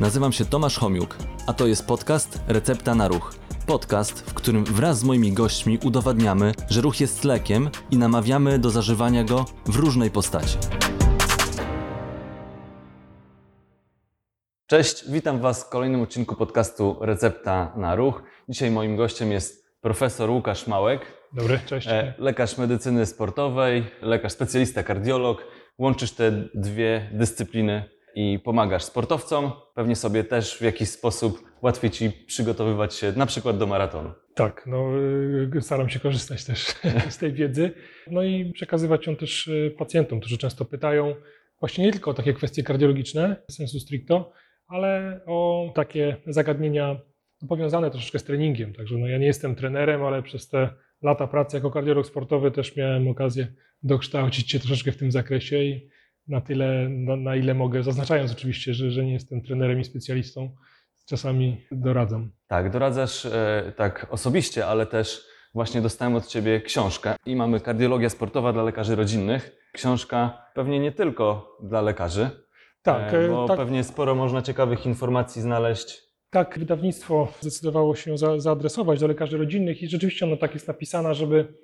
Nazywam się Tomasz Homiuk, a to jest podcast Recepta na Ruch. Podcast, w którym wraz z moimi gośćmi udowadniamy, że ruch jest lekiem i namawiamy do zażywania go w różnej postaci. Cześć, witam Was w kolejnym odcinku podcastu Recepta na Ruch. Dzisiaj moim gościem jest profesor Łukasz Małek, Dobry, cześć. e, lekarz medycyny sportowej, lekarz specjalista, kardiolog. Łączysz te dwie dyscypliny i pomagasz sportowcom. Pewnie sobie też w jakiś sposób łatwiej Ci przygotowywać się na przykład do maratonu. Tak, no y, staram się korzystać też z tej wiedzy, no i przekazywać ją też y, pacjentom, którzy często pytają właśnie nie tylko o takie kwestie kardiologiczne, sensu stricto, ale o takie zagadnienia powiązane troszeczkę z treningiem. Także no, ja nie jestem trenerem, ale przez te lata pracy jako kardiolog sportowy też miałem okazję dokształcić się troszeczkę w tym zakresie i na tyle, na, na ile mogę, zaznaczając oczywiście, że, że nie jestem trenerem i specjalistą, czasami doradzam. Tak, doradzasz e, tak osobiście, ale też właśnie dostałem od Ciebie książkę i mamy Kardiologia sportowa dla lekarzy rodzinnych. Książka pewnie nie tylko dla lekarzy, Tak, e, e, bo tak, pewnie sporo można ciekawych informacji znaleźć. tak, wydawnictwo zdecydowało się za, zaadresować do lekarzy rodzinnych i rzeczywiście ona tak jest napisana, żeby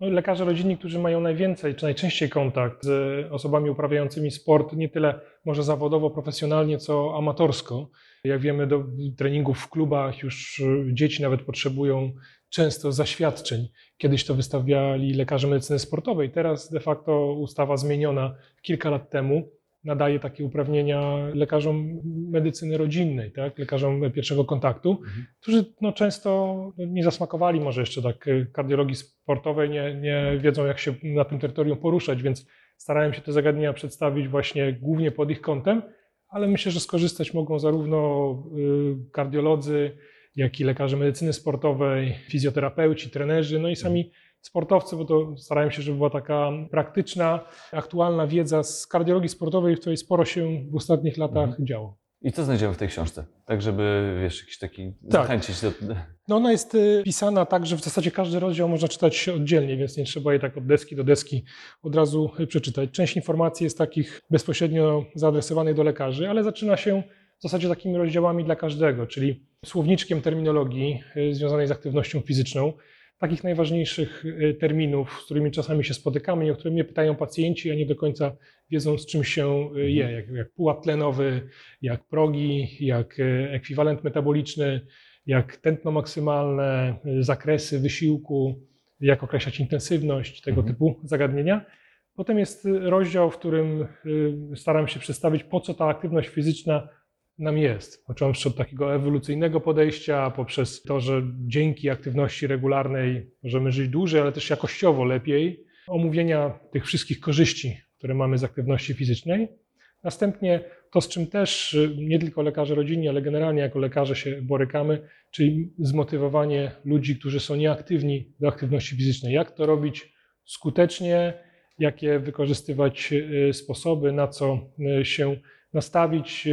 lekarze rodzinni, którzy mają najwięcej czy najczęściej kontakt z osobami uprawiającymi sport, nie tyle może zawodowo, profesjonalnie, co amatorsko. Jak wiemy, do treningów w klubach już y, dzieci nawet potrzebują często zaświadczeń. Kiedyś to wystawiali lekarze medycyny sportowej, teraz de facto ustawa zmieniona kilka lat temu nadaje takie uprawnienia lekarzom medycyny rodzinnej, tak? lekarzom pierwszego kontaktu, Mhm. którzy no, często nie zasmakowali może jeszcze tak y, kardiologii sportowej, nie, nie wiedzą jak się na tym terytorium poruszać, więc starałem się te zagadnienia przedstawić właśnie głównie pod ich kątem, ale myślę, że skorzystać mogą zarówno y, kardiolodzy, jak i lekarze medycyny sportowej, fizjoterapeuci, trenerzy, no i sami sportowcy, bo to starałem się, żeby była taka praktyczna, aktualna wiedza z kardiologii sportowej, w której sporo się w ostatnich latach Mhm. działo. I co znajdziemy w tej książce? Tak, żeby, wiesz, jakiś taki Tak. zachęcić do... No ona jest y, pisana tak, że w zasadzie każdy rozdział można czytać oddzielnie, więc nie trzeba jej tak od deski do deski od razu y, przeczytać. Część informacji jest takich bezpośrednio zaadresowanych do lekarzy, ale zaczyna się w zasadzie takimi rozdziałami dla każdego, czyli słowniczkiem terminologii y, związanej z aktywnością fizyczną, takich najważniejszych y, terminów, z którymi czasami się spotykamy i o które mnie pytają pacjenci, a nie do końca wiedzą, z czym się y, je, jak, jak pułap tlenowy, jak progi, jak y, ekwiwalent metaboliczny, jak tętno maksymalne, zakresy wysiłku, jak określać intensywność, tego Mhm. typu zagadnienia. Potem jest rozdział, w którym staram się przedstawić, po co ta aktywność fizyczna nam jest. Począwszy od takiego ewolucyjnego podejścia, poprzez to, że dzięki aktywności regularnej możemy żyć dłużej, ale też jakościowo lepiej, omówienia tych wszystkich korzyści, które mamy z aktywności fizycznej. Następnie to, z czym też y, nie tylko lekarze rodzinni, ale generalnie jako lekarze się borykamy, czyli zmotywowanie ludzi, którzy są nieaktywni do aktywności fizycznej. Jak to robić skutecznie, jakie wykorzystywać y, sposoby, na co y, się nastawić,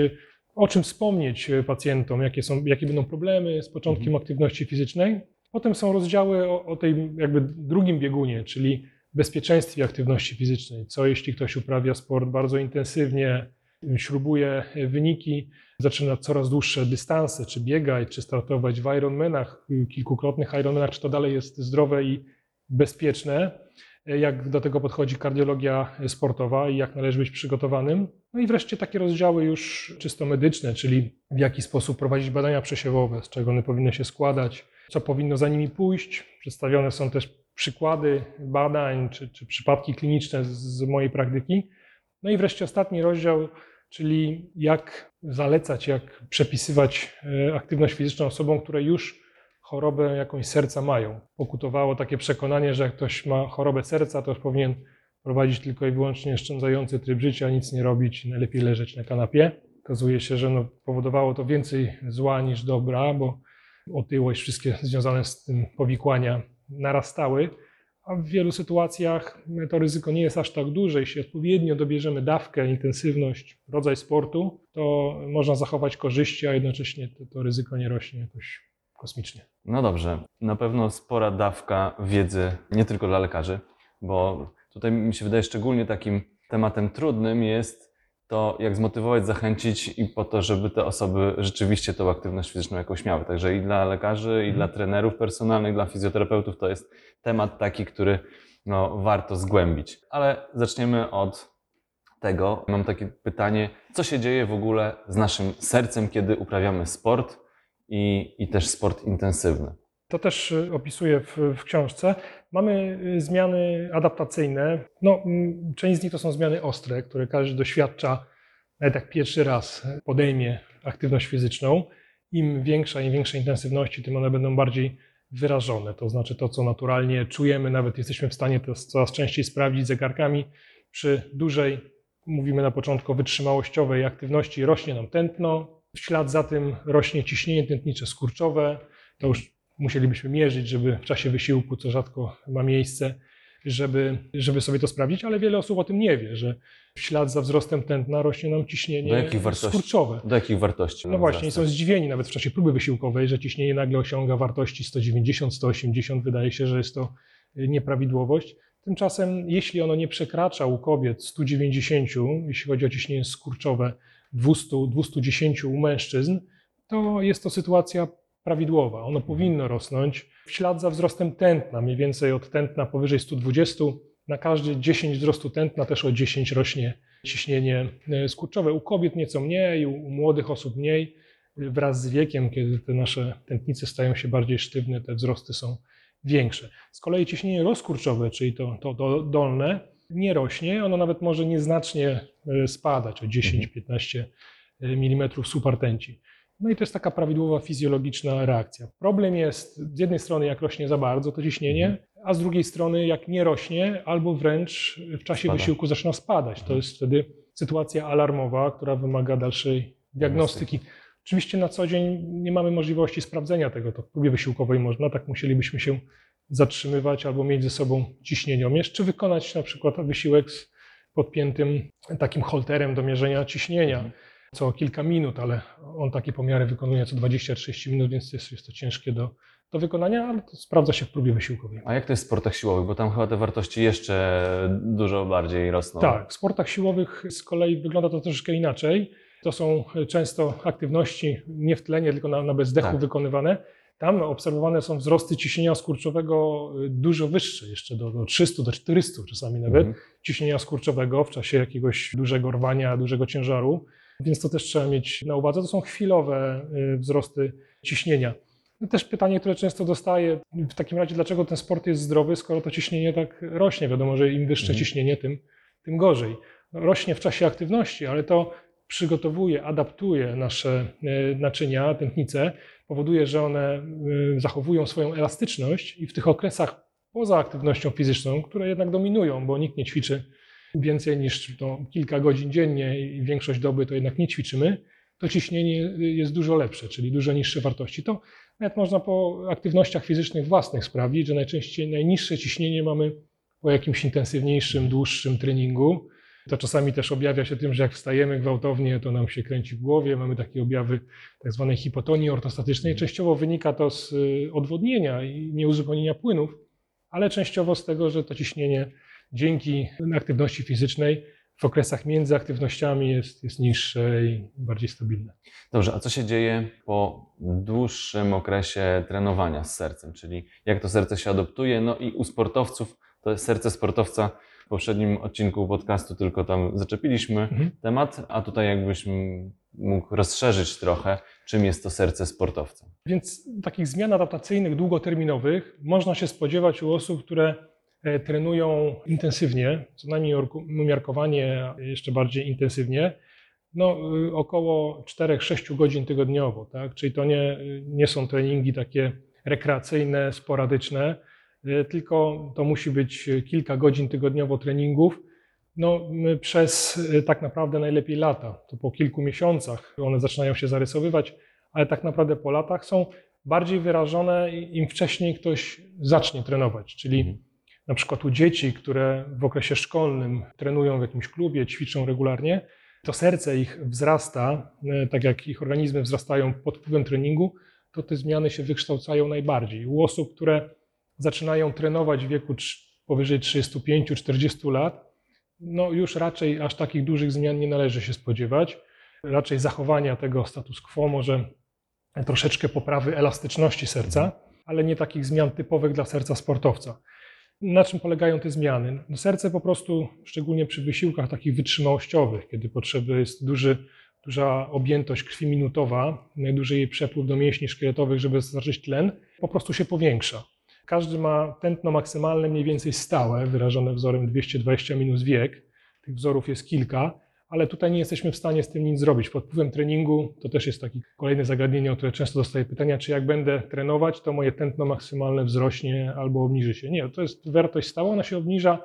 o czym wspomnieć y, pacjentom, jakie, są, jakie będą problemy z początkiem aktywności fizycznej. Potem są rozdziały o, o tej jakby drugim biegunie, czyli bezpieczeństwie aktywności fizycznej. Co jeśli ktoś uprawia sport bardzo intensywnie, śrubuje wyniki, zaczyna coraz dłuższe dystanse, czy biegać, czy startować w Ironmanach, kilkukrotnych Ironmanach, czy to dalej jest zdrowe i bezpieczne, jak do tego podchodzi kardiologia sportowa i jak należy być przygotowanym. No i wreszcie takie rozdziały już czysto medyczne, czyli w jaki sposób prowadzić badania przesiewowe, z czego one powinny się składać, co powinno za nimi pójść. Przedstawione są też przykłady badań czy, czy przypadki kliniczne z, z mojej praktyki. No i wreszcie ostatni rozdział, czyli jak zalecać, jak przepisywać e, aktywność fizyczną osobom, które już chorobę jakąś serca mają. Pokutowało takie przekonanie, że jak ktoś ma chorobę serca, to już powinien prowadzić tylko i wyłącznie oszczędzający tryb życia, nic nie robić, najlepiej leżeć na kanapie. Okazuje się, że no, powodowało to więcej zła niż dobra, bo otyłość, wszystkie związane z tym powikłania narastały, a w wielu sytuacjach to ryzyko nie jest aż tak duże. Jeśli odpowiednio dobierzemy dawkę, intensywność, rodzaj sportu, to można zachować korzyści, a jednocześnie to, to ryzyko nie rośnie jakoś kosmicznie. No dobrze, na pewno spora dawka wiedzy, nie tylko dla lekarzy, bo tutaj mi się wydaje szczególnie takim tematem trudnym jest to jak zmotywować, zachęcić i po to, żeby te osoby rzeczywiście tą aktywność fizyczną jakąś miały. Także i dla lekarzy, i Mhm. dla trenerów personalnych, dla fizjoterapeutów to jest temat taki, który no, warto zgłębić. Ale zaczniemy od tego. Mam takie pytanie, co się dzieje w ogóle z naszym sercem, kiedy uprawiamy sport i, i też sport intensywny? To też y, opisuję w, w książce. Mamy y, zmiany adaptacyjne. No, część z nich to są zmiany ostre, które każdy doświadcza, nawet jak pierwszy raz podejmie aktywność fizyczną. Im większa, im większej intensywności, tym one będą bardziej wyrażone. To znaczy to, co naturalnie czujemy, nawet jesteśmy w stanie to coraz częściej sprawdzić zegarkami. Przy dużej, mówimy na początku, wytrzymałościowej aktywności rośnie nam tętno, w ślad za tym rośnie ciśnienie tętnicze skurczowe. To już musielibyśmy mierzyć, żeby w czasie wysiłku, co rzadko ma miejsce, żeby, żeby sobie to sprawdzić, ale wiele osób o tym nie wie, że w ślad za wzrostem tętna rośnie nam ciśnienie Do jakich wartości? skurczowe. Do jakich wartości? No właśnie, wzrasta? są zdziwieni nawet w czasie próby wysiłkowej, że ciśnienie nagle osiąga wartości 190, 180. Wydaje się, że jest to y, nieprawidłowość. Tymczasem, jeśli ono nie przekracza u kobiet 190, jeśli chodzi o ciśnienie skurczowe, 200, 210 u mężczyzn, to jest to sytuacja prawidłowa. Ono powinno rosnąć w ślad za wzrostem tętna, mniej więcej od tętna powyżej 120. Na każdy 10 wzrostu tętna też o 10 rośnie ciśnienie e, skurczowe. U kobiet nieco mniej, u młodych osób mniej. Wraz z wiekiem, kiedy te nasze tętnice stają się bardziej sztywne, te wzrosty są większe. Z kolei ciśnienie rozkurczowe, czyli to, to do- dolne, nie rośnie. Ono nawet może nieznacznie e, spadać o 10-15 mm subartenci. No i to jest taka prawidłowa fizjologiczna reakcja. Problem jest z jednej strony, jak rośnie za bardzo to ciśnienie, a z drugiej strony, jak nie rośnie, albo wręcz w czasie Spada. wysiłku zaczyna spadać. To Mhm. jest wtedy sytuacja alarmowa, która wymaga dalszej diagnostyki. Oczywiście na co dzień nie mamy możliwości sprawdzenia tego, to w próbie wysiłkowej można, tak musielibyśmy się zatrzymywać albo mieć ze sobą ciśnieniomierz, czy wykonać na przykład wysiłek z podpiętym takim holterem do mierzenia ciśnienia Mhm. co kilka minut, ale on takie pomiary wykonuje co 20-30 minut, więc jest, jest to ciężkie do, do wykonania, ale to sprawdza się w próbie wysiłkowej. A jak to jest w sportach siłowych? Bo tam chyba te wartości jeszcze dużo bardziej rosną. Tak, w sportach siłowych z kolei wygląda to troszeczkę inaczej. To są często aktywności nie w tlenie, tylko na, na bezdechu Tak. wykonywane. Tam obserwowane są wzrosty ciśnienia skurczowego y, dużo wyższe, jeszcze do, do 300, do 400 czasami nawet, Mhm. ciśnienia skurczowego w czasie jakiegoś dużego rwania, dużego ciężaru, więc to też trzeba mieć na uwadze. To są chwilowe y, wzrosty ciśnienia. No też pytanie, które często dostaję, w takim razie dlaczego ten sport jest zdrowy, skoro to ciśnienie tak rośnie? Wiadomo, że im wyższe Mhm. ciśnienie, tym, tym gorzej. No, rośnie w czasie aktywności, ale to przygotowuje, adaptuje nasze e, naczynia, tętnice, powoduje, że one e, zachowują swoją elastyczność i w tych okresach poza aktywnością fizyczną, które jednak dominują, bo nikt nie ćwiczy więcej niż to kilka godzin dziennie i większość doby to jednak nie ćwiczymy, to ciśnienie jest dużo lepsze, czyli dużo niższe wartości. To nawet można po aktywnościach fizycznych własnych sprawdzić, że najczęściej najniższe ciśnienie mamy po jakimś intensywniejszym, dłuższym treningu. To czasami też objawia się tym, że jak wstajemy gwałtownie, to nam się kręci w głowie, mamy takie objawy tak zwanej hipotonii ortostatycznej. Częściowo wynika to z y, odwodnienia i nieuzupełnienia płynów, ale częściowo z tego, że to ciśnienie dzięki aktywności fizycznej w okresach między aktywnościami jest, jest niższe i bardziej stabilne. Dobrze, a co się dzieje po dłuższym okresie trenowania z sercem? Czyli jak to serce się adoptuje? No i u sportowców, to serce sportowca. W poprzednim odcinku podcastu tylko tam zaczepiliśmy Mhm. temat, a tutaj jakbyś mógł rozszerzyć trochę, czym jest to serce sportowca. Więc takich zmian adaptacyjnych długoterminowych można się spodziewać u osób, które e, trenują intensywnie, co najmniej umiarkowanie, jeszcze bardziej intensywnie, no, y, około 4-6 godzin tygodniowo. Tak? Czyli to nie, nie są treningi takie rekreacyjne, sporadyczne, y, tylko to musi być kilka godzin tygodniowo treningów. No, przez y, tak naprawdę najlepiej lata. To po kilku miesiącach one zaczynają się zarysowywać, ale tak naprawdę po latach są bardziej wyrażone im wcześniej ktoś zacznie trenować. Czyli Mhm. na przykład u dzieci, które w okresie szkolnym trenują w jakimś klubie, ćwiczą regularnie, to serce ich wzrasta, e, tak jak ich organizmy wzrastają pod wpływem treningu, to te zmiany się wykształcają najbardziej. U osób, które zaczynają trenować w wieku powyżej 35-40 lat, no już raczej aż takich dużych zmian nie należy się spodziewać. Raczej zachowania tego status quo, może troszeczkę poprawy elastyczności serca, ale nie takich zmian typowych dla serca sportowca. Na czym polegają te zmiany? No serce po prostu, szczególnie przy wysiłkach takich wytrzymałościowych, kiedy potrzebny jest duży, duża objętość krwi minutowa, najduży jej przepływ do mięśni szkieletowych, żeby dostarczyć tlen, po prostu się powiększa. Każdy ma tętno maksymalne mniej więcej stałe, wyrażone wzorem 220 minus wiek. Tych wzorów jest kilka, ale tutaj nie jesteśmy w stanie z tym nic zrobić. Pod wpływem treningu to też jest takie kolejne zagadnienie, o które często dostaję pytania, czy jak będę trenować, to moje tętno maksymalne wzrośnie albo obniży się. Nie, to jest wartość stała, ona się obniża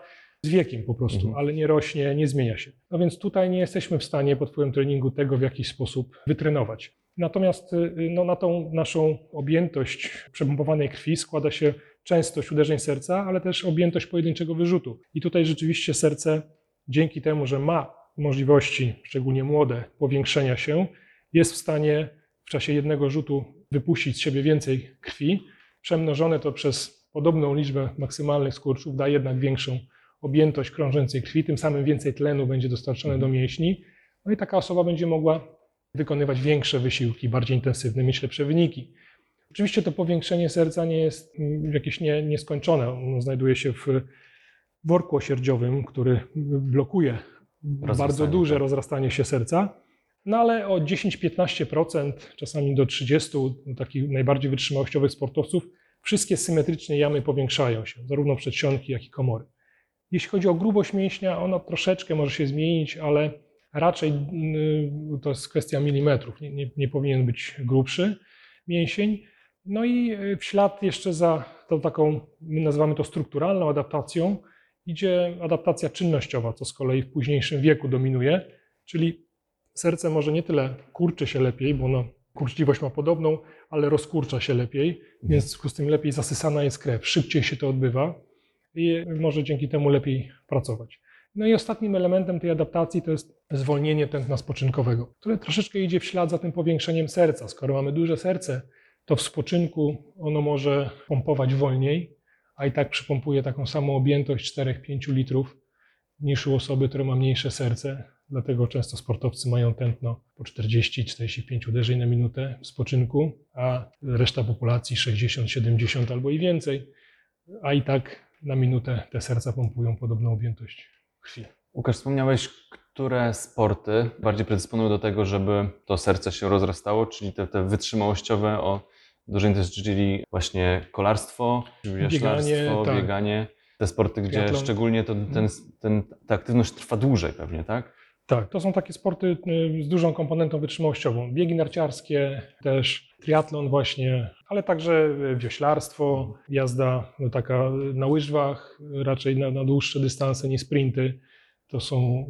z wiekiem po prostu, Mhm. ale nie rośnie, nie zmienia się. No więc tutaj nie jesteśmy w stanie pod wpływem treningu tego w jakiś sposób wytrenować. Natomiast y, no, na tą naszą objętość przepompowanej krwi składa się częstość uderzeń serca, ale też objętość pojedynczego wyrzutu. I tutaj rzeczywiście serce, dzięki temu, że ma możliwości, szczególnie młode, powiększenia się, jest w stanie w czasie jednego rzutu wypuścić z siebie więcej krwi. Przemnożone to przez podobną liczbę maksymalnych skurczów da jednak większą objętość krążącej krwi, tym samym więcej tlenu będzie dostarczone do mięśni. No i taka osoba będzie mogła wykonywać większe wysiłki, bardziej intensywne, mieć lepsze wyniki. Oczywiście to powiększenie serca nie jest mm, jakieś nie, nieskończone. Ono znajduje się w worku osierdziowym, który blokuje bardzo duże tak. rozrastanie się serca. No ale o 10-15%, czasami do 30% u takich najbardziej wytrzymałościowych sportowców, wszystkie symetrycznie jamy powiększają się, zarówno przedsionki, jak i komory. Jeśli chodzi o grubość mięśnia, ona troszeczkę może się zmienić, ale raczej mm, to jest kwestia milimetrów. Nie, nie, nie powinien być grubszy mięsień. No i y, w ślad jeszcze za tą taką, my nazywamy to strukturalną adaptacją, idzie adaptacja czynnościowa, co z kolei w późniejszym wieku dominuje, czyli serce może nie tyle kurczy się lepiej, bo ono kurczliwość ma podobną, ale rozkurcza się lepiej, więc w związku z tym lepiej zasysana jest krew, szybciej się to odbywa i może dzięki temu lepiej pracować. No i ostatnim elementem tej adaptacji to jest zwolnienie tętna spoczynkowego, które troszeczkę idzie w ślad za tym powiększeniem serca. Skoro mamy duże serce, to w spoczynku ono może pompować wolniej, a i tak przypompuje taką samą objętość 4-5 litrów niż u osoby, która ma mniejsze serce. Dlatego często sportowcy mają tętno po 40-45 uderzeń na minutę w spoczynku, a reszta populacji 60-70 albo i więcej. A i tak na minutę te serca pompują podobną objętość krwi. Łukasz, wspomniałeś, które sporty bardziej predysponują do tego, żeby to serce się rozrastało, czyli te, te wytrzymałościowe o dużej intensywności, czyli właśnie kolarstwo, wioślarstwo, tak. bieganie. Te sporty, gdzie Triatlon. szczególnie to, ten, ten, ta aktywność trwa dłużej pewnie, tak? Tak, to są takie sporty y, z dużą komponentą wytrzymałościową. Biegi narciarskie, też triatlon właśnie, ale także y, wioślarstwo, jazda no, taka na łyżwach, raczej na, na dłuższe dystanse, nie sprinty. To są,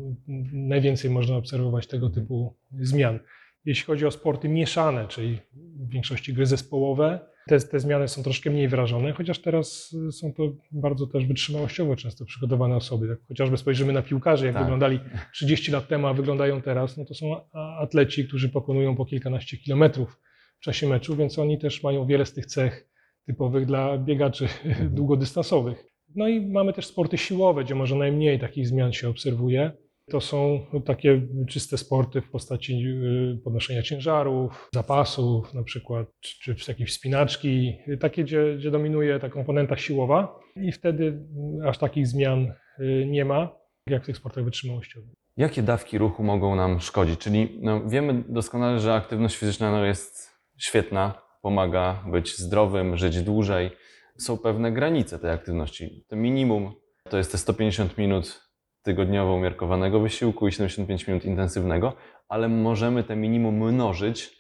najwięcej można obserwować tego typu zmian. Jeśli chodzi o sporty mieszane, czyli w większości gry zespołowe, te, te zmiany są troszkę mniej wyrażone, chociaż teraz są to bardzo też wytrzymałościowo często przygotowane osoby. Jak chociażby spojrzymy na piłkarzy, jak Tak. wyglądali 30 lat temu, a wyglądają teraz, no to są atleci, którzy pokonują po kilkanaście kilometrów w czasie meczu, więc oni też mają wiele z tych cech typowych dla biegaczy długodystansowych. No i mamy też sporty siłowe, gdzie może najmniej takich zmian się obserwuje. To są takie czyste sporty w postaci y, podnoszenia ciężarów, zapasów na przykład, czy, czy jakieś wspinaczki, takie, gdzie, gdzie dominuje ta komponenta siłowa i wtedy y, aż takich zmian y, nie ma, jak w tych sportach wytrzymałościowych. Jakie dawki ruchu mogą nam szkodzić? Czyli no, wiemy doskonale, że aktywność fizyczna no, jest świetna, pomaga być zdrowym, żyć dłużej. Są pewne granice tej aktywności. To minimum to jest te 150 minut tygodniowo umiarkowanego wysiłku i 75 minut intensywnego, ale możemy te minimum mnożyć,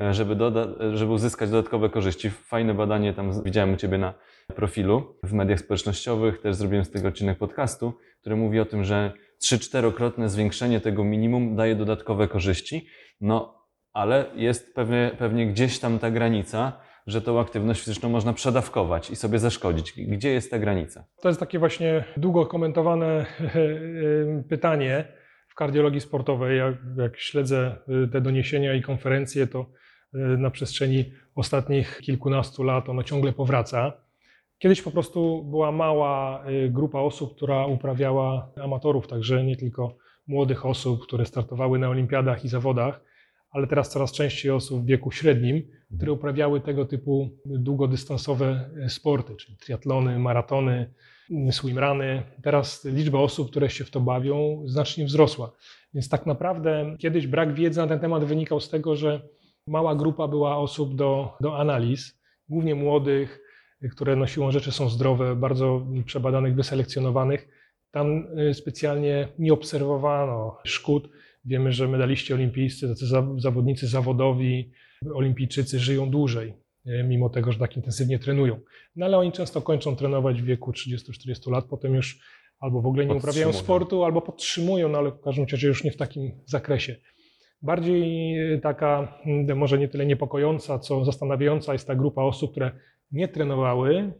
e, żeby, doda- żeby uzyskać dodatkowe korzyści. Fajne badanie tam widziałem u Ciebie na profilu w mediach społecznościowych, też zrobiłem z tego odcinek podcastu, który mówi o tym, że 3-4-krotne zwiększenie tego minimum daje dodatkowe korzyści. No, ale jest pewnie, pewnie gdzieś tam ta granica, że tą aktywność fizyczną można przedawkować i sobie zaszkodzić. Gdzie jest ta granica? To jest takie właśnie długo komentowane pytanie w kardiologii sportowej. Jak, jak śledzę y, te doniesienia i konferencje, to na przestrzeni ostatnich kilkunastu lat ono ciągle powraca. Kiedyś po prostu była mała grupa osób, która uprawiała amatorów, także nie tylko młodych osób, które startowały na olimpiadach i zawodach, ale teraz coraz częściej osób w wieku średnim, które uprawiały tego typu długodystansowe y, sporty, czyli triatlony, maratony, y, swimruny. Teraz liczba osób, które się w to bawią, znacznie wzrosła. Więc tak naprawdę kiedyś brak wiedzy na ten temat wynikał z tego, że mała grupa była osób do, do analiz, głównie młodych, które no siłą rzeczy są zdrowe, bardzo przebadanych, wyselekcjonowanych. Tam y, specjalnie nie obserwowano szkód. Wiemy, że medaliści olimpijscy, tacy za- zawodnicy zawodowi, olimpijczycy żyją dłużej, y, mimo tego, że tak intensywnie trenują. No ale oni często kończą trenować w wieku 30-40 lat, potem już albo w ogóle nie uprawiają sportu, albo podtrzymują, no ale w każdym razie już nie w takim zakresie. Bardziej y, taka, może nie tyle niepokojąca, co zastanawiająca jest ta grupa osób, które nie trenowały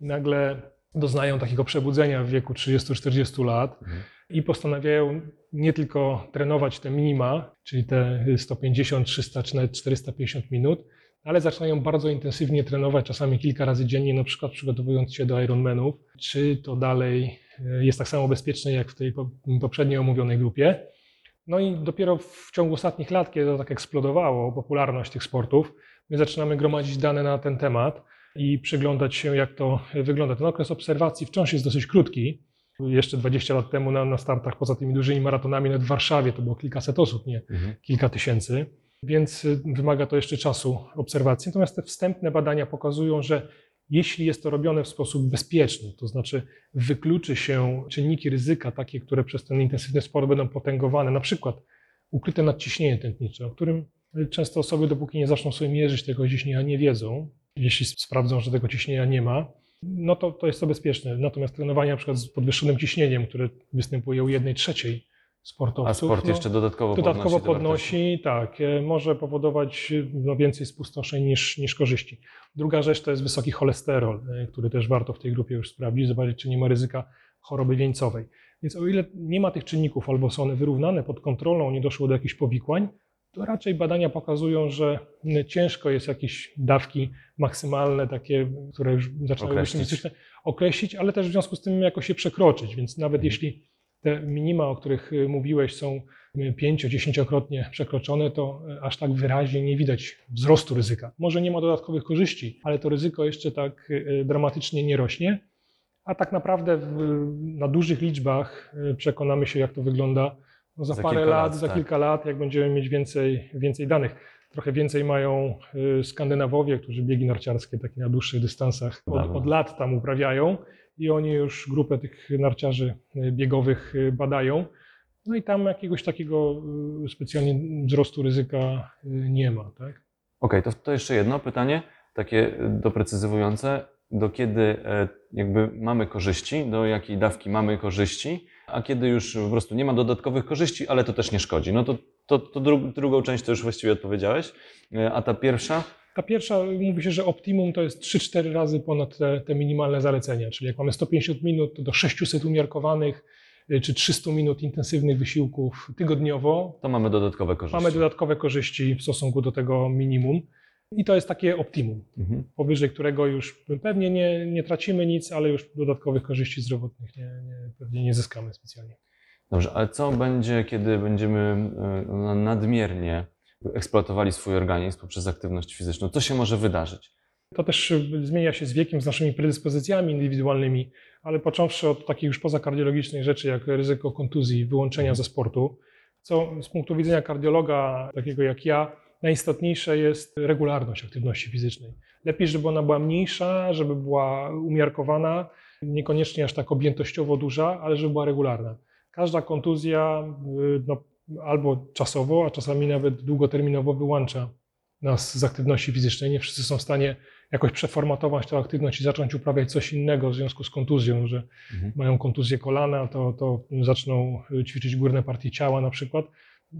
i nagle doznają takiego przebudzenia w wieku 30-40 lat Mhm. I postanawiają nie tylko trenować te minima, czyli te 150, 300 czy nawet 450 minut, ale zaczynają bardzo intensywnie trenować, czasami kilka razy dziennie, na przykład przygotowując się do Ironmanów. Czy to dalej y, jest tak samo bezpieczne jak w tej po- poprzedniej omówionej grupie? No i dopiero w ciągu ostatnich lat, kiedy to tak eksplodowało, popularność tych sportów, my zaczynamy gromadzić dane na ten temat i przyglądać się, jak to wygląda. Ten okres obserwacji wciąż jest dosyć krótki. Jeszcze 20 lat temu na, na startach, poza tymi dużymi maratonami, nawet w Warszawie to było kilkaset osób, nie Mhm. kilka tysięcy, więc y, wymaga to jeszcze czasu obserwacji. Natomiast te wstępne badania pokazują, że jeśli jest to robione w sposób bezpieczny, to znaczy wykluczy się czynniki ryzyka, takie, które przez ten intensywny sport będą potęgowane, na przykład ukryte nadciśnienie tętnicze, o którym często osoby, dopóki nie zaczną sobie mierzyć tego ciśnienia, nie wiedzą. Jeśli sprawdzą, że tego ciśnienia nie ma, no to, to jest to bezpieczne. Natomiast trenowanie na przykład z podwyższonym ciśnieniem, które występuje u jednej trzeciej sportowców, A sport no, jeszcze dodatkowo, dodatkowo podnosi. tak, e, może powodować no, więcej spustoszeń niż, niż korzyści. Druga rzecz to jest wysoki cholesterol, e, który też warto w tej grupie już sprawdzić, zobaczyć, czy nie ma ryzyka choroby wieńcowej. Więc o ile nie ma tych czynników, albo są one wyrównane pod kontrolą, nie doszło do jakichś powikłań, to raczej badania pokazują, że m, ciężko jest jakieś dawki maksymalne, takie, które już zaczynają być niebezpieczne, określić, ale też w związku z tym jakoś się przekroczyć. Więc nawet Mhm. jeśli te minima, o których y, mówiłeś, są pięcio, dziesięciokrotnie przekroczone, to y, aż tak wyraźnie nie widać wzrostu ryzyka. Może nie ma dodatkowych korzyści, ale to ryzyko jeszcze tak y, dramatycznie nie rośnie. A tak naprawdę w, na dużych liczbach y, przekonamy się, jak to wygląda za, Za parę lat, lat, za tak. kilka lat, jak będziemy mieć więcej, więcej danych. Trochę więcej mają y, Skandynawowie, którzy biegi narciarskie takie na dłuższych dystansach od, od lat tam uprawiają i oni już grupę tych narciarzy y, biegowych y, badają. No i tam jakiegoś takiego specjalnie wzrostu ryzyka nie ma. Tak? Okej, to, to jeszcze jedno pytanie, takie doprecyzowujące. Do kiedy e, jakby mamy korzyści, do jakiej dawki mamy korzyści, a kiedy już po prostu nie ma dodatkowych korzyści, ale to też nie szkodzi. No to, to, to dru, drugą część to już właściwie odpowiedziałeś. E, A ta pierwsza? Ta pierwsza mówi się, że optimum to jest 3-4 razy ponad te, te minimalne zalecenia, czyli jak mamy 150 minut, to do 600 umiarkowanych y, czy 300 minut intensywnych wysiłków tygodniowo To mamy dodatkowe korzyści. mamy dodatkowe korzyści w stosunku do tego minimum. I to jest takie optimum, Mhm. powyżej którego już pewnie nie, nie tracimy nic, ale już dodatkowych korzyści zdrowotnych nie, nie, pewnie nie zyskamy specjalnie. Dobrze, ale co będzie, kiedy będziemy e, nadmiernie eksploatowali swój organizm poprzez aktywność fizyczną? Co się może wydarzyć? To też y, zmienia się z wiekiem, z naszymi predyspozycjami indywidualnymi, ale począwszy od takich już pozakardiologicznych rzeczy, jak ryzyko kontuzji, wyłączenia ze sportu, co z punktu widzenia kardiologa, takiego jak ja, najistotniejsze jest regularność aktywności fizycznej. Lepiej, żeby ona była mniejsza, żeby była umiarkowana, niekoniecznie aż tak objętościowo duża, ale żeby była regularna. Każda kontuzja y, no, albo czasowo, a czasami nawet długoterminowo wyłącza nas z aktywności fizycznej. Nie wszyscy są w stanie jakoś przeformatować tę aktywność i zacząć uprawiać coś innego w związku z kontuzją, że Mhm. mają kontuzję kolana, to, to zaczną ćwiczyć górne partie ciała na przykład.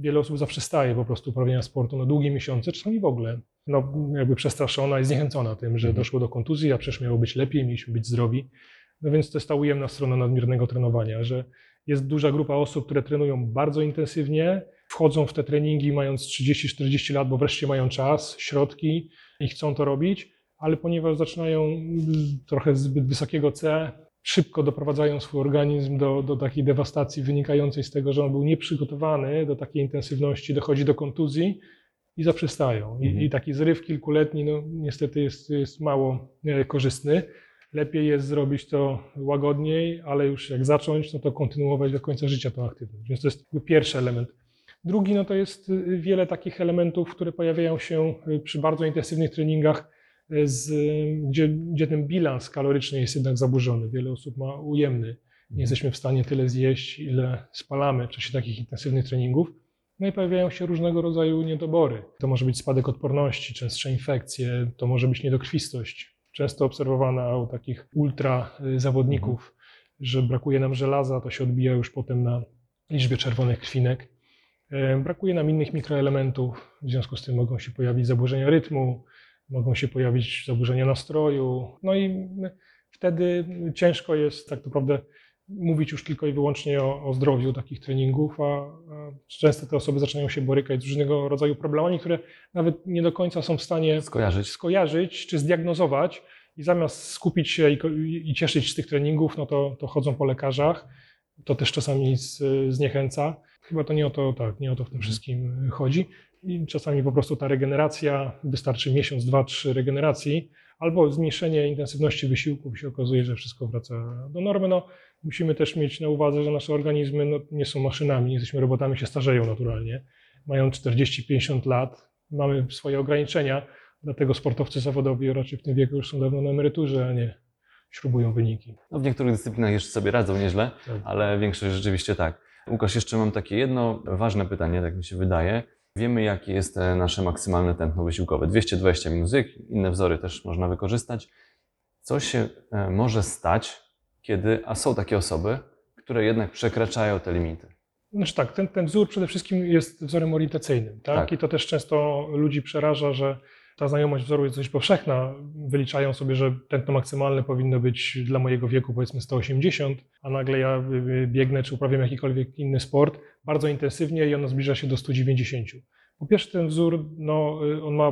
Wiele osób zaprzestaje po prostu uprawiania sportu na długie miesiące, czasami w ogóle. No, jakby przestraszona i zniechęcona tym, że Mhm. doszło do kontuzji, a przecież miało być lepiej, mieliśmy być zdrowi. No więc to jest ta ujemna strona nadmiernego trenowania, że jest duża grupa osób, które trenują bardzo intensywnie, wchodzą w te treningi mając 30-40 lat, bo wreszcie mają czas, środki i chcą to robić, ale ponieważ zaczynają trochę zbyt wysokiego C, szybko doprowadzają swój organizm do, do takiej dewastacji wynikającej z tego, że on był nieprzygotowany do takiej intensywności, dochodzi do kontuzji i zaprzestają. I, Mhm. i taki zryw kilkuletni no, niestety jest, jest mało e, korzystny. Lepiej jest zrobić to łagodniej, ale już jak zacząć, no to kontynuować do końca życia tą aktywność. Więc to jest pierwszy element. Drugi no to jest y, wiele takich elementów, które pojawiają się y, przy bardzo intensywnych treningach, z, gdzie, gdzie ten bilans kaloryczny jest jednak zaburzony. Wiele osób ma ujemny. Nie jesteśmy w stanie tyle zjeść, ile spalamy w czasie takich intensywnych treningów. No i pojawiają się różnego rodzaju niedobory. To może być spadek odporności, częstsze infekcje, to może być niedokrwistość. Często obserwowana u takich ultra y, zawodników, że brakuje nam żelaza, to się odbija już potem na liczbie czerwonych krwinek. E, Brakuje nam innych mikroelementów, w związku z tym mogą się pojawić zaburzenia rytmu, mogą się pojawić zaburzenia nastroju. No i wtedy ciężko jest tak naprawdę mówić już tylko i wyłącznie o, o zdrowiu takich treningów, a, a często te osoby zaczynają się borykać z różnego rodzaju problemami, które nawet nie do końca są w stanie Skojarzyć. skojarzyć czy zdiagnozować i zamiast skupić się i, i cieszyć z tych treningów, no to, to chodzą po lekarzach. To też czasami z, zniechęca. Chyba to nie o to, tak, nie o to w tym wszystkim chodzi. I czasami po prostu ta regeneracja, wystarczy miesiąc, dwa, trzy regeneracji, albo zmniejszenie intensywności wysiłków i się okazuje, że wszystko wraca do normy. No, musimy też mieć na uwadze, że nasze organizmy no, nie są maszynami, nie jesteśmy robotami, się starzeją naturalnie. Mają 40-50 lat, mamy swoje ograniczenia, Dlatego sportowcy zawodowi raczej w tym wieku już są dawno na emeryturze, a nie śrubują wyniki. No, w niektórych dyscyplinach jeszcze sobie radzą nieźle, Tak. ale większość rzeczywiście tak. Łukasz, jeszcze mam takie jedno ważne pytanie, tak mi się wydaje. Wiemy, jakie jest e, nasze maksymalne tętno wysiłkowe. 220 minus Y, inne wzory też można wykorzystać. Co się e, może stać, kiedy, a są takie osoby, które jednak przekraczają te limity? Znaczy tak, ten, ten wzór przede wszystkim jest wzorem orientacyjnym, tak? Tak. I to też często ludzi przeraża, że ta znajomość wzoru jest dość powszechna. Wyliczają sobie, że tętno maksymalne powinno być dla mojego wieku powiedzmy 180, a nagle ja y, y, biegnę czy uprawiam jakikolwiek inny sport bardzo intensywnie i ono zbliża się do 190. Po pierwsze ten wzór, no, y, on ma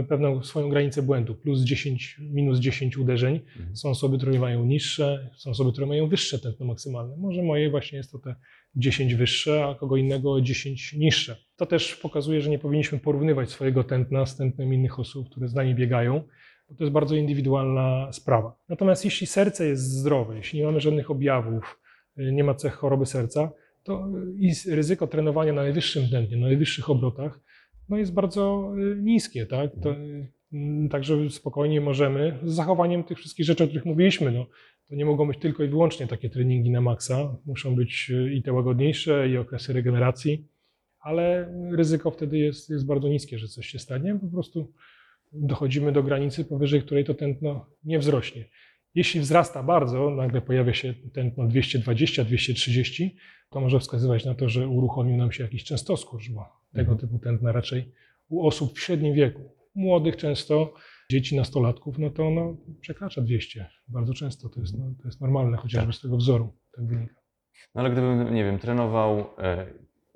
y, pewną swoją granicę błędu, plus 10, minus 10 uderzeń. Mhm. Są osoby, które mają niższe, są osoby, które mają wyższe tętno maksymalne. Może moje właśnie jest to te 10 wyższe, a kogo innego o 10 niższe. To też pokazuje, że nie powinniśmy porównywać swojego tętna z tętnem innych osób, które z nami biegają, bo to jest bardzo indywidualna sprawa. Natomiast jeśli serce jest zdrowe, jeśli nie mamy żadnych objawów, y, nie ma cech choroby serca, to i ryzyko trenowania na najwyższym tętnie, na najwyższych obrotach, no jest bardzo y, niskie, tak? To, y, Także spokojnie możemy, z zachowaniem tych wszystkich rzeczy, o których mówiliśmy, no, to nie mogą być tylko i wyłącznie takie treningi na maksa. Muszą być y, i te łagodniejsze, i okresy regeneracji, ale ryzyko wtedy jest, jest bardzo niskie, że coś się stanie. Po prostu dochodzimy do granicy, powyżej której to tętno nie wzrośnie. Jeśli wzrasta bardzo, nagle pojawia się tętno 220-230, to może wskazywać na to, że uruchomił nam się jakiś częstoskurcz, bo tego Mhm. typu tętna raczej u osób w średnim wieku, młodych często, dzieci, nastolatków, no to ono przekracza 200 bardzo często. To jest, no, to jest normalne, chociażby z tego wzoru tak wynika. No ale gdybym, nie wiem, trenował, e,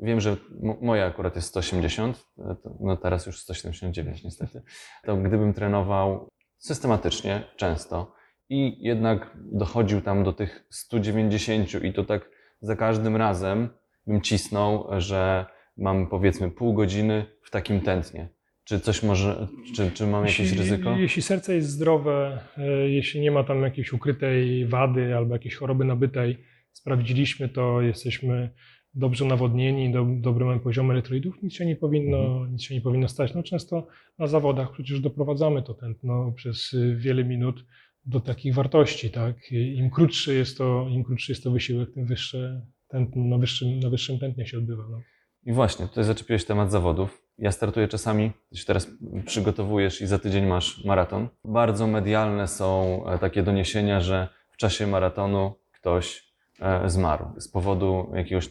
wiem, że moja akurat jest 180, e, to, no teraz już 179 niestety, to gdybym trenował systematycznie, często i jednak dochodził tam do tych 190 i to tak za każdym razem bym cisnął, że mam powiedzmy pół godziny w takim tętnie. Czy coś może, czy, czy mam jakieś Jeśli- ryzyko? Jeśli serce jest zdrowe, e, jeśli nie ma tam jakiejś ukrytej wady albo jakiejś choroby nabytej, sprawdziliśmy to, jesteśmy dobrze nawodnieni, do, dobry mamy poziom elektrolitów, nic się nie powinno, nic się nie powinno stać. No często na zawodach przecież doprowadzamy to tętno przez y, wiele minut do takich wartości, tak? Im krótszy jest to, im krótszy jest to wysiłek, tym wyższe tętno, na wyższym, na wyższym tętnie się odbywa. No. I właśnie, tutaj zaczepiłeś temat zawodów. Ja startuję czasami, ty się teraz przygotowujesz i za tydzień masz maraton. Bardzo medialne są e, takie doniesienia, że w czasie maratonu ktoś e, zmarł z powodu jakiegoś,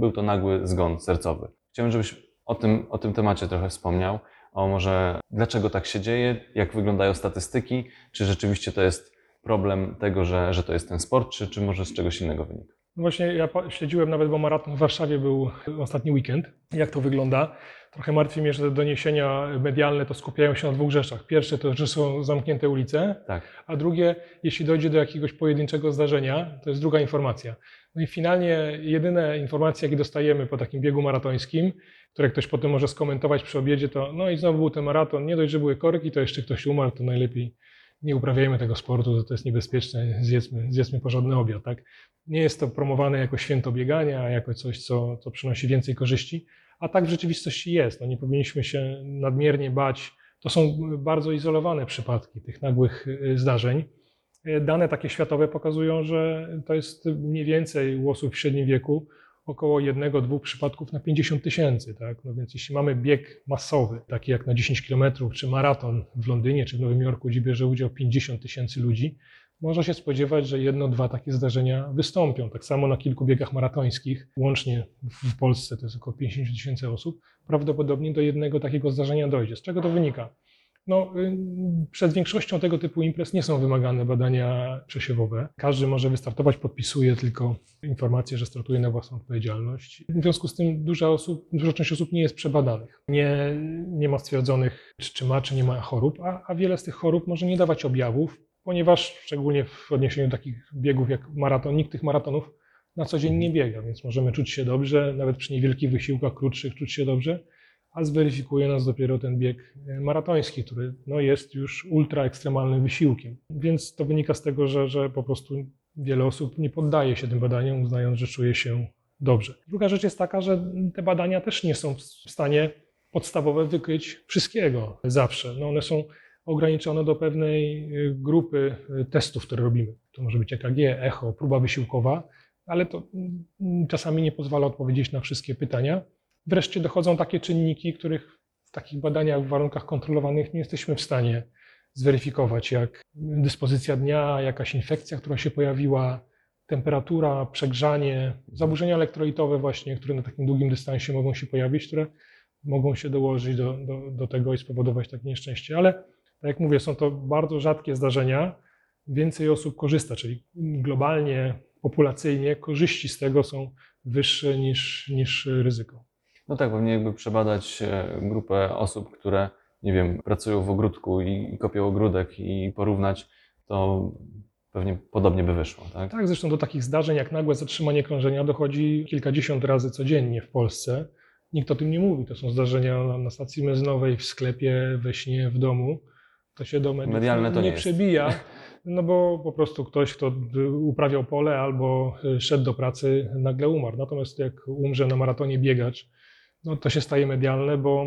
był to nagły zgon sercowy. Chciałbym, żebyś o tym, o tym temacie trochę wspomniał, o może dlaczego tak się dzieje, jak wyglądają statystyki, czy rzeczywiście to jest problem tego, że, że to jest ten sport, czy, czy może z czegoś innego wynika. Właśnie ja śledziłem nawet, bo maraton w Warszawie był ostatni weekend. Jak to wygląda? Trochę martwi mnie, że te doniesienia medialne to skupiają się na dwóch rzeczach. Pierwsze to, że są zamknięte ulice, Tak. a drugie, jeśli dojdzie do jakiegoś pojedynczego zdarzenia, to jest druga informacja. No i finalnie jedyne informacje, jakie dostajemy po takim biegu maratońskim, które ktoś potem może skomentować przy obiedzie, to no i znowu był ten maraton, nie dość, że były korki, to jeszcze ktoś umarł, to najlepiej nie uprawiajmy tego sportu, to, jest niebezpieczne, zjedzmy, zjedzmy porządny obiad. Tak? Nie jest to promowane jako święto biegania, jako coś, co, co przynosi więcej korzyści, a tak w rzeczywistości jest. No nie powinniśmy się nadmiernie bać. To są bardzo izolowane przypadki tych nagłych y, zdarzeń. Y, Dane takie światowe pokazują, że to jest mniej więcej u osób w średnim wieku około jednego, dwóch przypadków na 50 tysięcy. Tak? No więc jeśli mamy bieg masowy, taki jak na 10 kilometrów, czy maraton w Londynie, czy w Nowym Jorku, gdzie bierze udział 50 tysięcy ludzi, można się spodziewać, że jedno, dwa takie zdarzenia wystąpią. Tak samo na kilku biegach maratońskich, łącznie w Polsce to jest około 50 tysięcy osób, prawdopodobnie do jednego takiego zdarzenia dojdzie. Z czego to wynika? No, y, przed większością tego typu imprez nie są wymagane badania przesiewowe. Każdy może wystartować, podpisuje tylko informację, że startuje na własną odpowiedzialność. W związku z tym duża, osób, duża część osób nie jest przebadanych. Nie, nie ma stwierdzonych, czy, czy ma, czy nie ma chorób, a, a wiele z tych chorób może nie dawać objawów, ponieważ szczególnie w odniesieniu do takich biegów jak maraton, nikt tych maratonów na co dzień nie biega, więc możemy czuć się dobrze, nawet przy niewielkich wysiłkach krótszych czuć się dobrze, a zweryfikuje nas dopiero ten bieg e, maratoński, który no, jest już ultra ekstremalnym wysiłkiem. Więc to wynika z tego, że, że po prostu wiele osób nie poddaje się tym badaniom, uznając, że czuje się dobrze. Druga rzecz jest taka, że te badania też nie są w stanie podstawowe wykryć wszystkiego zawsze. No, one są ograniczone do pewnej y, grupy y, testów, które robimy. To może być EKG, echo, próba wysiłkowa, ale to mm, czasami nie pozwala odpowiedzieć na wszystkie pytania. Wreszcie dochodzą takie czynniki, których w takich badaniach w warunkach kontrolowanych nie jesteśmy w stanie zweryfikować, jak dyspozycja dnia, jakaś infekcja, która się pojawiła, temperatura, przegrzanie, zaburzenia elektrolitowe właśnie, które na takim długim dystansie mogą się pojawić, które mogą się dołożyć do, do, do tego i spowodować takie nieszczęście. Ale jak mówię, są to bardzo rzadkie zdarzenia, więcej osób korzysta, czyli globalnie, populacyjnie korzyści z tego są wyższe niż, niż ryzyko. No tak, pewnie jakby przebadać e, grupę osób, które, nie wiem, pracują w ogródku i, i kopią ogródek i porównać, to pewnie podobnie by wyszło, tak? Tak, zresztą do takich zdarzeń jak nagłe zatrzymanie krążenia dochodzi kilkadziesiąt razy codziennie w Polsce. Nikt o tym nie mówi. To są zdarzenia na, na stacji benzynowej, w sklepie, we śnie, w domu. To się do mediów Medialne to nie, nie przebija, no bo po prostu ktoś, kto uprawiał pole albo szedł do pracy, nagle umarł. Natomiast jak umrze na maratonie biegacz, no to się staje medialne, bo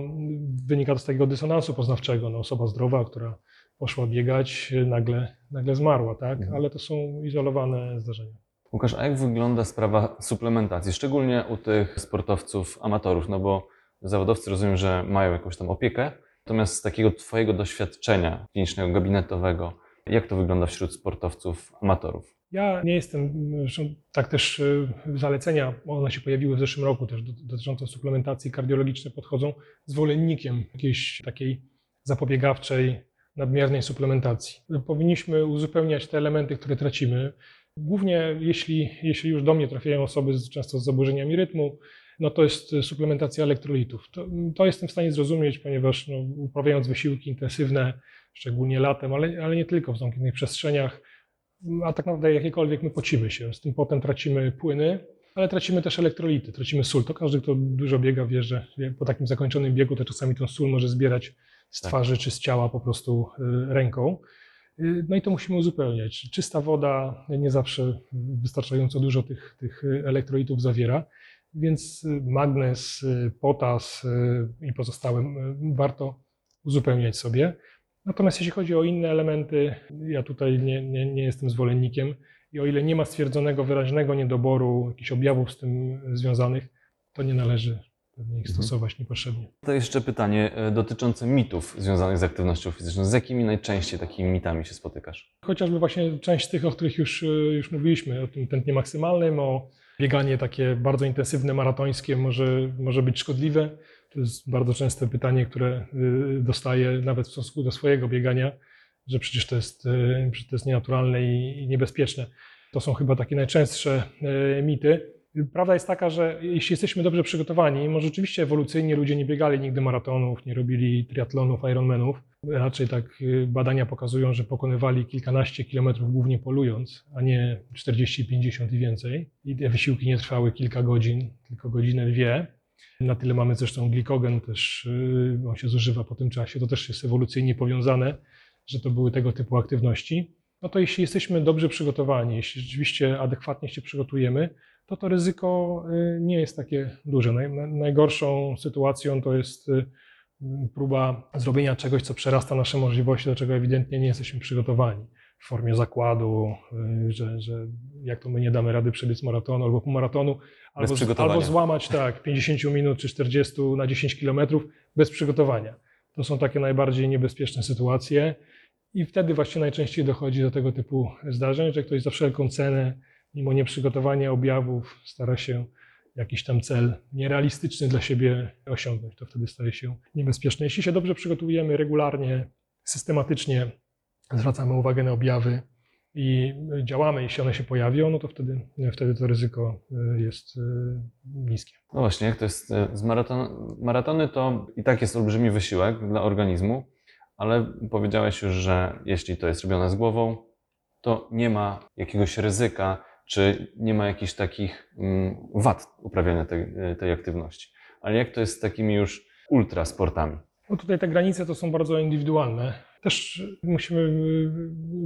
wynika to z takiego dysonansu poznawczego. No, osoba zdrowa, która poszła biegać, nagle, nagle zmarła, tak? Mhm. Ale to są izolowane zdarzenia. Łukasz, a jak wygląda sprawa suplementacji, szczególnie u tych sportowców amatorów? No bo zawodowcy rozumiem, że mają jakąś tam opiekę, natomiast z takiego Twojego doświadczenia klinicznego, gabinetowego, jak to wygląda wśród sportowców amatorów? Ja nie jestem, zresztą tak też y, zalecenia, one się pojawiły w zeszłym roku też do- dotyczące suplementacji kardiologicznej, podchodzą zwolennikiem jakiejś takiej zapobiegawczej, nadmiernej suplementacji. Powinniśmy uzupełniać te elementy, które tracimy. Głównie jeśli, jeśli już do mnie trafiają osoby z, często z zaburzeniami rytmu, no to jest suplementacja elektrolitów. To, to jestem w stanie zrozumieć, ponieważ no, uprawiając wysiłki intensywne, szczególnie latem, ale, ale nie tylko w zamkniętych przestrzeniach, a tak naprawdę jakiekolwiek my pocimy się. Z tym potem tracimy płyny, ale tracimy też elektrolity, tracimy sól. To każdy, kto dużo biega, wie, że po takim zakończonym biegu to czasami tą sól może zbierać z Tak. twarzy czy z ciała po prostu y, ręką. Y, No i to musimy uzupełniać. Czysta woda nie zawsze wystarczająco dużo tych, tych elektrolitów zawiera, więc y, magnez, y, potas y, i pozostałe warto uzupełniać sobie. Natomiast jeśli chodzi o inne elementy, ja tutaj nie, nie, nie jestem zwolennikiem i o ile nie ma stwierdzonego wyraźnego niedoboru, jakichś objawów z tym związanych, to nie należy pewnie ich Mhm. stosować niepotrzebnie. To jeszcze pytanie dotyczące mitów związanych z aktywnością fizyczną. Z jakimi najczęściej takimi mitami się spotykasz? Chociażby właśnie część z tych, o których już, już mówiliśmy, o tym tętnie maksymalnym, o bieganie takie bardzo intensywne, maratońskie może, może być szkodliwe. To jest bardzo częste pytanie, które y, dostaję nawet w stosunku do swojego biegania, że przecież to jest, y, to jest nienaturalne i, i niebezpieczne. To są chyba takie najczęstsze y, mity. Prawda jest taka, że jeśli jesteśmy dobrze przygotowani, może rzeczywiście ewolucyjnie ludzie nie biegali nigdy maratonów, nie robili triatlonów, ironmanów. Raczej tak y, badania pokazują, że pokonywali kilkanaście kilometrów głównie polując, a nie 40, 50 i więcej. I te wysiłki nie trwały kilka godzin, tylko godzinę, dwie. Na tyle mamy zresztą glikogen, też y, on się zużywa po tym czasie. To też jest ewolucyjnie powiązane, że to były tego typu aktywności. No to jeśli jesteśmy dobrze przygotowani, jeśli rzeczywiście adekwatnie się przygotujemy, to to ryzyko y, nie jest takie duże. Naj, na- najgorszą sytuacją to jest próba zrobienia czegoś, co przerasta nasze możliwości, do czego ewidentnie nie jesteśmy przygotowani. W formie zakładu, y, że, że jak to my nie damy rady przebiec maratonu albo półmaratonu, albo, albo złamać tak 50 minut czy 40 na 10 kilometrów bez przygotowania. To są takie najbardziej niebezpieczne sytuacje. I wtedy właśnie najczęściej dochodzi do tego typu zdarzeń, że ktoś za wszelką cenę, mimo nieprzygotowania objawów, stara się jakiś tam cel nierealistyczny dla siebie osiągnąć. To wtedy staje się niebezpieczne. Jeśli się dobrze przygotowujemy regularnie, systematycznie, zwracamy uwagę na objawy i działamy, jeśli one się pojawią, no to wtedy, wtedy to ryzyko y, jest y, niskie. No właśnie, jak to jest e, z maraton... maratony, to i tak jest olbrzymi wysiłek dla organizmu, ale powiedziałeś już, że jeśli to jest robione z głową, to nie ma jakiegoś ryzyka, czy nie ma jakichś takich mm, wad uprawiania tej, tej aktywności. Ale jak to jest z takimi już ultrasportami? No tutaj te granice to są bardzo indywidualne. Też musimy y,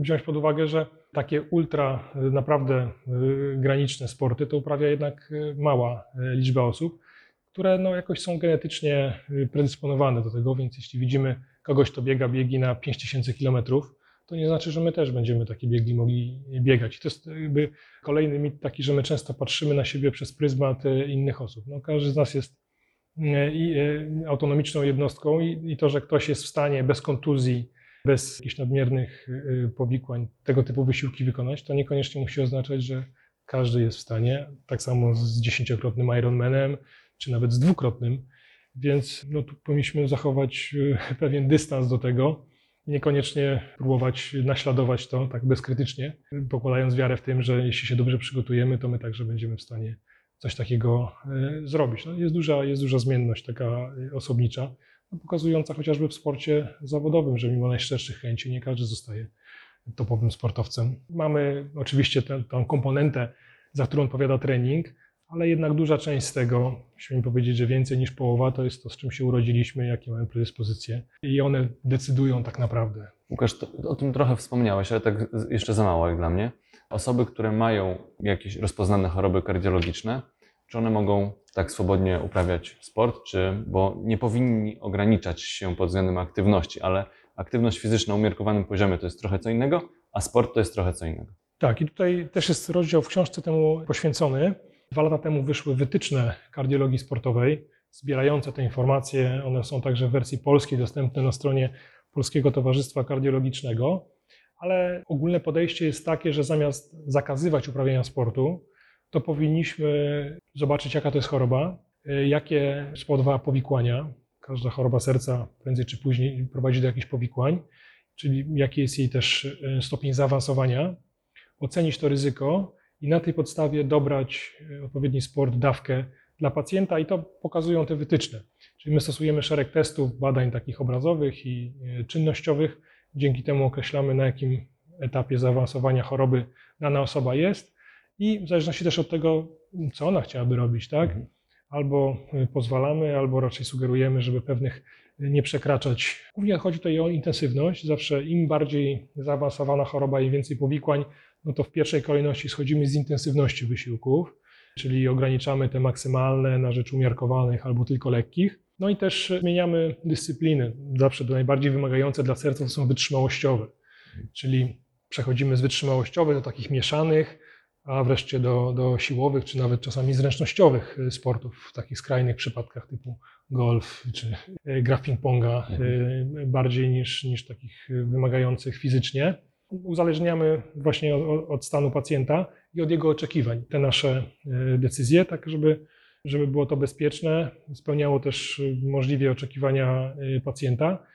wziąć pod uwagę, że takie ultra, y, naprawdę y, graniczne sporty to uprawia jednak mała liczba osób, które no jakoś są genetycznie predysponowane do tego, więc jeśli widzimy kogoś, kto biega biegi na 5000 kilometrów, to nie znaczy, że my też będziemy takie biegi mogli biegać. To jest jakby kolejny mit taki, że my często patrzymy na siebie przez pryzmat y, innych osób. No, każdy z nas jest e, i e, autonomiczną jednostką i, i to, że ktoś jest w stanie bez kontuzji, bez jakichś nadmiernych e, powikłań tego typu wysiłki wykonać, to niekoniecznie musi oznaczać, że każdy jest w stanie. Tak samo z dziesięciokrotnym Ironmanem, czy nawet z dwukrotnym. Więc no, tu powinniśmy zachować e, pewien dystans do tego. Niekoniecznie próbować naśladować to tak bezkrytycznie, pokładając wiarę w tym, że jeśli się dobrze przygotujemy, to my także będziemy w stanie coś takiego e, zrobić. No, jest, duża, jest duża zmienność taka e, osobnicza, no, pokazująca chociażby w sporcie zawodowym, że mimo najszczerszych chęci nie każdy zostaje topowym sportowcem. Mamy oczywiście tę, komponentę, za którą odpowiada trening, ale jednak duża część z tego, śmiem powiedzieć, że więcej niż połowa, to jest to, z czym się urodziliśmy, jakie mamy predyspozycje i one decydują tak naprawdę. Łukasz, to, o tym trochę wspomniałeś, ale tak jeszcze za mało jak dla mnie. Osoby, które mają jakieś rozpoznane choroby kardiologiczne, czy one mogą tak swobodnie uprawiać sport, czy, bo nie powinni ograniczać się pod względem aktywności, ale aktywność fizyczna na umiarkowanym poziomie to jest trochę co innego, a sport to jest trochę co innego. Tak, i tutaj też jest rozdział w książce temu poświęcony. Dwa lata temu wyszły wytyczne kardiologii sportowej, zbierające te informacje. One są także w wersji polskiej dostępne na stronie Polskiego Towarzystwa Kardiologicznego. Ale ogólne podejście jest takie, że zamiast zakazywać uprawiania sportu, to powinniśmy zobaczyć, jaka to jest choroba, y, jakie spowodowała powikłania. Każda choroba serca prędzej czy później prowadzi do jakichś powikłań, czyli jaki jest jej też y, stopień zaawansowania, ocenić to ryzyko i na tej podstawie dobrać e, odpowiedni sport, dawkę dla pacjenta i to pokazują te wytyczne. Czyli my stosujemy szereg testów, badań takich obrazowych i e, czynnościowych. Dzięki temu określamy, na jakim etapie zaawansowania choroby dana osoba jest i w zależności też od tego, co ona chciałaby robić, tak? Mhm. Albo e, pozwalamy, albo raczej sugerujemy, żeby pewnych nie przekraczać. Głównie chodzi tutaj o intensywność. Zawsze im bardziej zaawansowana choroba, im więcej powikłań, no to w pierwszej kolejności schodzimy z intensywności wysiłków, czyli ograniczamy te maksymalne na rzecz umiarkowanych albo tylko lekkich. No i też zmieniamy dyscypliny. Zawsze te najbardziej wymagające dla serca to są wytrzymałościowe, czyli przechodzimy z wytrzymałościowych do takich mieszanych, a wreszcie do, do siłowych, czy nawet czasami zręcznościowych sportów, w takich skrajnych przypadkach typu golf czy y, gra ping-ponga, y, bardziej niż, niż takich wymagających fizycznie uzależniamy właśnie od, od stanu pacjenta i od jego oczekiwań te nasze e, decyzje, tak żeby, żeby było to bezpieczne, spełniało też e, możliwie oczekiwania e, pacjenta.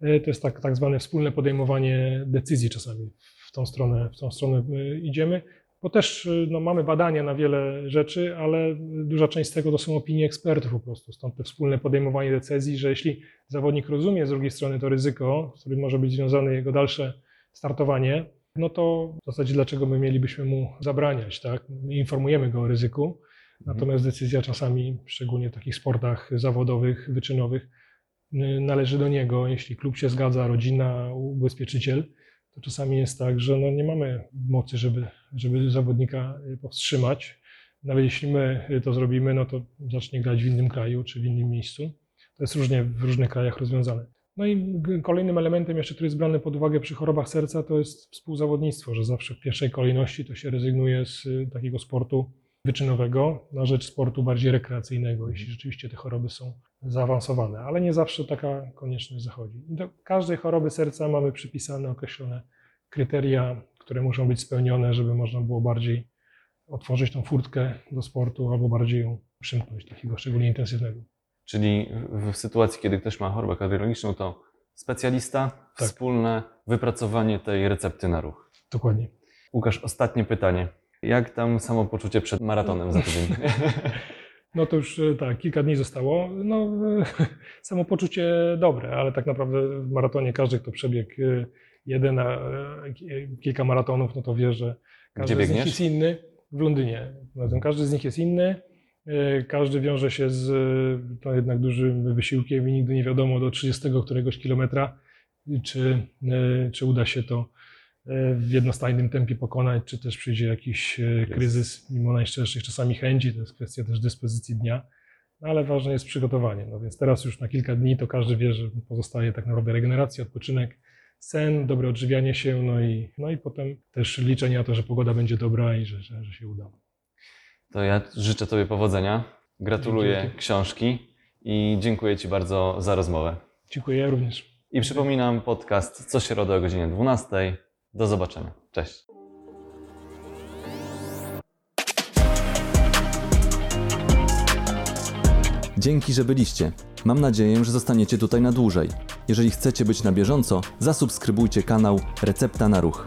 To jest tak, tak zwane wspólne podejmowanie decyzji czasami. W tą stronę, w tą stronę idziemy. bo też no, mamy badania na wiele rzeczy, ale duża część z tego to są opinie ekspertów po prostu. Stąd te wspólne podejmowanie decyzji, że jeśli zawodnik rozumie z drugiej strony to ryzyko, z którym może być związane jego dalsze startowanie, no to w zasadzie dlaczego my mielibyśmy mu zabraniać, tak? My Informujemy go o ryzyku, natomiast decyzja czasami, szczególnie w takich sportach zawodowych, wyczynowych, y, należy do niego. Jeśli klub się zgadza, rodzina, ubezpieczyciel, to czasami jest tak, że no nie mamy mocy, żeby, żeby zawodnika y, powstrzymać. Nawet jeśli my y, to zrobimy, no to zacznie grać w innym kraju czy w innym miejscu. To jest różnie w różnych krajach rozwiązane. No i kolejnym elementem jeszcze, który jest brany pod uwagę przy chorobach serca, to jest współzawodnictwo, że zawsze w pierwszej kolejności to się rezygnuje z y, takiego sportu wyczynowego na rzecz sportu bardziej rekreacyjnego, jeśli rzeczywiście te choroby są zaawansowane, ale nie zawsze taka konieczność zachodzi. Do każdej choroby serca mamy przypisane określone kryteria, które muszą być spełnione, żeby można było bardziej otworzyć tą furtkę do sportu albo bardziej ją przymknąć, takiego szczególnie intensywnego. Czyli w, sytuacji, kiedy ktoś ma chorobę kardiologiczną, to specjalista, Tak. wspólne wypracowanie tej recepty na ruch. Dokładnie. Łukasz, ostatnie pytanie. Jak tam samopoczucie przed maratonem za tydzień? No to już e, tak, kilka dni zostało. No, e, samopoczucie dobre, ale tak naprawdę w maratonie każdy, kto przebiegł e, jeden, a ki- kilka maratonów, no to wie, że każdy z nich jest inny. W Londynie. Każdy z nich jest inny. E, Każdy wiąże się z e, to jednak dużym wysiłkiem i nigdy nie wiadomo do 30 któregoś kilometra, czy, e, czy uda się to w jednostajnym tempie pokonać, czy też przyjdzie jakiś kryzys, mimo najszczerszych czasami chęci, to jest kwestia też dyspozycji dnia, no ale ważne jest przygotowanie. No więc teraz już na kilka dni to każdy wie, że pozostaje tak naprawdę regeneracja, odpoczynek, sen, dobre odżywianie się, no i, no i potem też liczenie na to, że pogoda będzie dobra i że, że, że się uda. To ja życzę Tobie powodzenia, gratuluję Dzięki. książki i dziękuję Ci bardzo za rozmowę. Dziękuję również. I przypominam podcast co środę o godzinie 12. Do zobaczenia. Cześć. Dzięki, że byliście. Mam nadzieję, że zostaniecie tutaj na dłużej. Jeżeli chcecie być na bieżąco, zasubskrybujcie kanał Recepta na Ruch.